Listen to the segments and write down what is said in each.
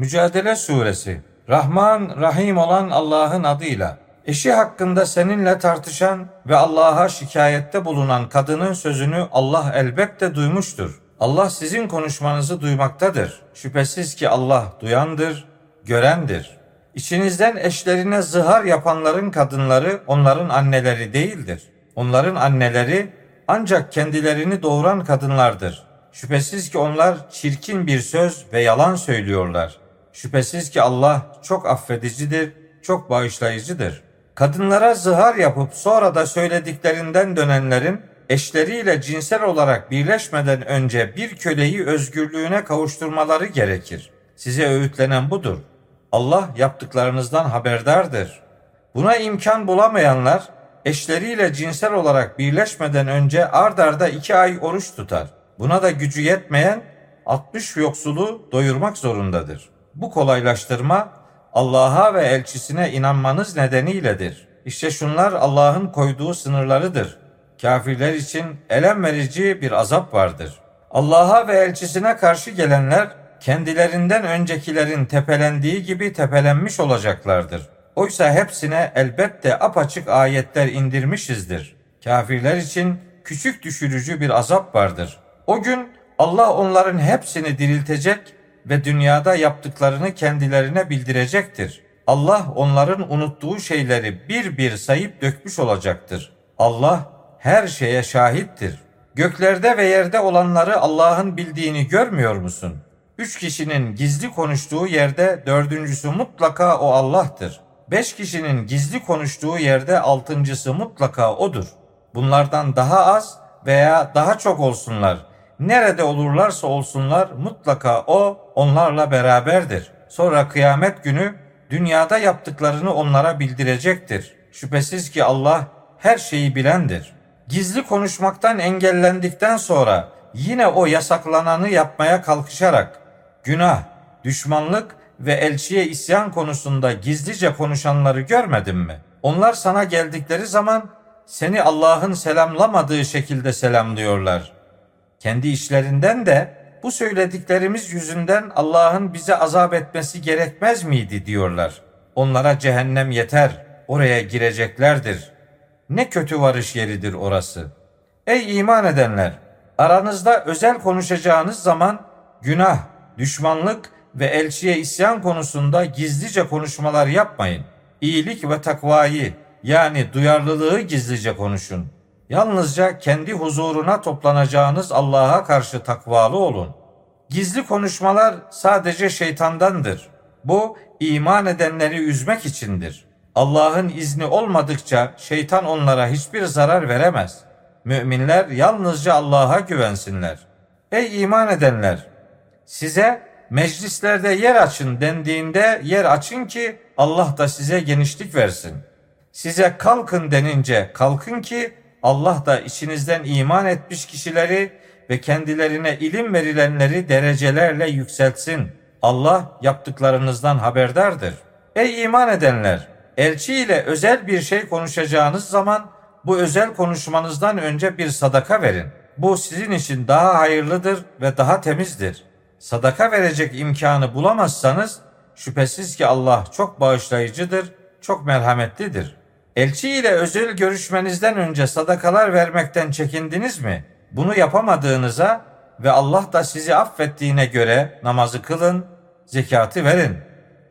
Mücadele Suresi Rahman, Rahim olan Allah'ın adıyla eşi hakkında seninle tartışan ve Allah'a şikayette bulunan kadının sözünü Allah elbette duymuştur. Allah sizin konuşmanızı duymaktadır. Şüphesiz ki Allah duyandır, görendir. İçinizden eşlerine zihar yapanların kadınları onların anneleri değildir. Onların anneleri ancak kendilerini doğuran kadınlardır. Şüphesiz ki onlar çirkin bir söz ve yalan söylüyorlar. Şüphesiz ki Allah çok affedicidir, çok bağışlayıcıdır. Kadınlara zihar yapıp sonra da söylediklerinden dönenlerin eşleriyle cinsel olarak birleşmeden önce bir köleyi özgürlüğüne kavuşturmaları gerekir. Size öğütlenen budur. Allah yaptıklarınızdan haberdardır. Buna imkan bulamayanlar eşleriyle cinsel olarak birleşmeden önce ard arda iki ay oruç tutar. Buna da gücü yetmeyen 60 yoksulu doyurmak zorundadır. Bu kolaylaştırma Allah'a ve elçisine inanmanız nedeniyledir. İşte şunlar Allah'ın koyduğu sınırlarıdır. Kafirler için elem verici bir azap vardır. Allah'a ve elçisine karşı gelenler kendilerinden öncekilerin tepelendiği gibi tepelenmiş olacaklardır. Oysa hepsine elbette apaçık ayetler indirmişizdir. Kafirler için küçük düşürücü bir azap vardır. O gün Allah onların hepsini diriltecek ve dünyada yaptıklarını kendilerine bildirecektir. Allah onların unuttuğu şeyleri bir bir sayıp dökmüş olacaktır. Allah her şeye şahittir. Göklerde ve yerde olanları Allah'ın bildiğini görmüyor musun? Üç kişinin gizli konuştuğu yerde dördüncüsü mutlaka o Allah'tır. Beş kişinin gizli konuştuğu yerde altıncısı mutlaka odur. Bunlardan daha az veya daha çok olsunlar. Nerede olurlarsa olsunlar mutlaka o onlarla beraberdir. Sonra kıyamet günü dünyada yaptıklarını onlara bildirecektir. Şüphesiz ki Allah her şeyi bilendir. Gizli konuşmaktan engellendikten sonra yine o yasaklananı yapmaya kalkışarak günah, düşmanlık ve elçiye isyan konusunda gizlice konuşanları görmedin mi? Onlar sana geldikleri zaman seni Allah'ın selamlamadığı şekilde selamlıyorlar. Kendi işlerinden de bu söylediklerimiz yüzünden Allah'ın bize azap etmesi gerekmez miydi diyorlar. Onlara cehennem yeter, oraya gireceklerdir. Ne kötü varış yeridir orası. Ey iman edenler! Aranızda özel konuşacağınız zaman günah, düşmanlık ve elçiye isyan konusunda gizlice konuşmalar yapmayın. İyilik ve takvayı yani duyarlılığı gizlice konuşun. Yalnızca kendi huzuruna toplanacağınız Allah'a karşı takvalı olun. Gizli konuşmalar sadece şeytandandır. Bu iman edenleri üzmek içindir. Allah'ın izni olmadıkça şeytan onlara hiçbir zarar veremez. Müminler yalnızca Allah'a güvensinler. Ey iman edenler! Size meclislerde yer açın dendiğinde yer açın ki Allah da size genişlik versin. Size kalkın denince kalkın ki Allah da içinizden iman etmiş kişileri ve kendilerine ilim verilenleri derecelerle yükseltsin. Allah yaptıklarınızdan haberdardır. Ey iman edenler! Elçi ile özel bir şey konuşacağınız zaman bu özel konuşmanızdan önce bir sadaka verin. Bu sizin için daha hayırlıdır ve daha temizdir. Sadaka verecek imkanı bulamazsanız şüphesiz ki Allah çok bağışlayıcıdır, çok merhametlidir. Elçi ile özel görüşmenizden önce sadakalar vermekten çekindiniz mi? Bunu yapamadığınıza ve Allah da sizi affettiğine göre namazı kılın, zekatı verin.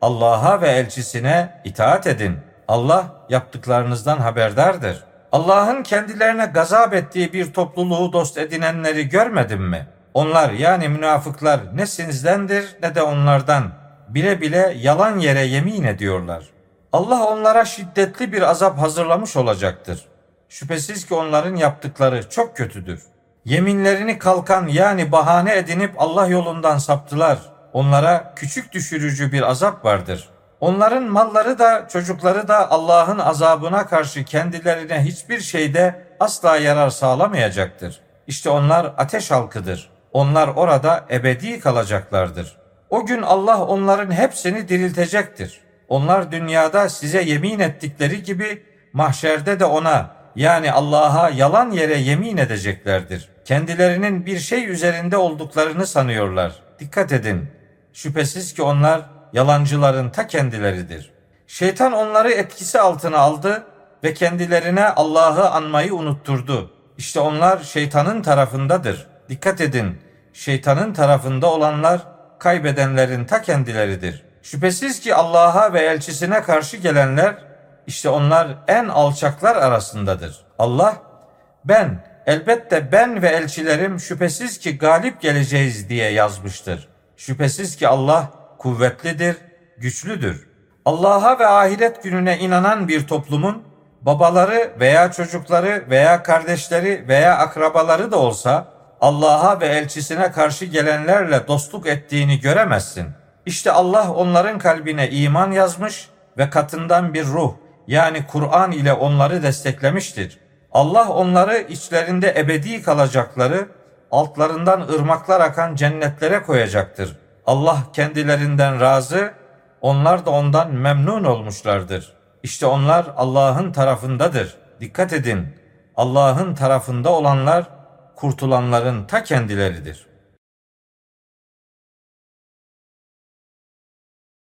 Allah'a ve elçisine itaat edin. Allah yaptıklarınızdan haberdardır. Allah'ın kendilerine gazap ettiği bir topluluğu dost edinenleri görmedin mi? Onlar yani münafıklar ne sizdendir ne de onlardan. Bile bile yalan yere yemin ediyorlar. Allah onlara şiddetli bir azap hazırlamış olacaktır. Şüphesiz ki onların yaptıkları çok kötüdür. Yeminlerini kalkan yani bahane edinip Allah yolundan saptılar. Onlara küçük düşürücü bir azap vardır. Onların malları da çocukları da Allah'ın azabına karşı kendilerine hiçbir şeyde asla yarar sağlamayacaktır. İşte onlar ateş halkıdır. Onlar orada ebedi kalacaklardır. O gün Allah onların hepsini diriltecektir. Onlar dünyada size yemin ettikleri gibi mahşerde de ona yani Allah'a yalan yere yemin edeceklerdir. Kendilerinin bir şey üzerinde olduklarını sanıyorlar. Dikkat edin. Şüphesiz ki onlar yalancıların ta kendileridir. Şeytan onları etkisi altına aldı ve kendilerine Allah'ı anmayı unutturdu. İşte onlar şeytanın tarafındadır. Dikkat edin, şeytanın tarafında olanlar kaybedenlerin ta kendileridir. Şüphesiz ki Allah'a ve elçisine karşı gelenler işte onlar en alçaklar arasındadır. Allah ben elbette ben ve elçilerim şüphesiz ki galip geleceğiz diye yazmıştır. Şüphesiz ki Allah kuvvetlidir, güçlüdür. Allah'a ve ahiret gününe inanan bir toplumun babaları veya çocukları veya kardeşleri veya akrabaları da olsa Allah'a ve elçisine karşı gelenlerle dostluk ettiğini göremezsin. İşte Allah onların kalbine iman yazmış ve katından bir ruh yani Kur'an ile onları desteklemiştir. Allah onları içlerinde ebedi kalacakları, altlarından ırmaklar akan cennetlere koyacaktır. Allah kendilerinden razı, onlar da ondan memnun olmuşlardır. İşte onlar Allah'ın tarafındadır. Dikkat edin. Allah'ın tarafında olanlar kurtulanların ta kendileridir.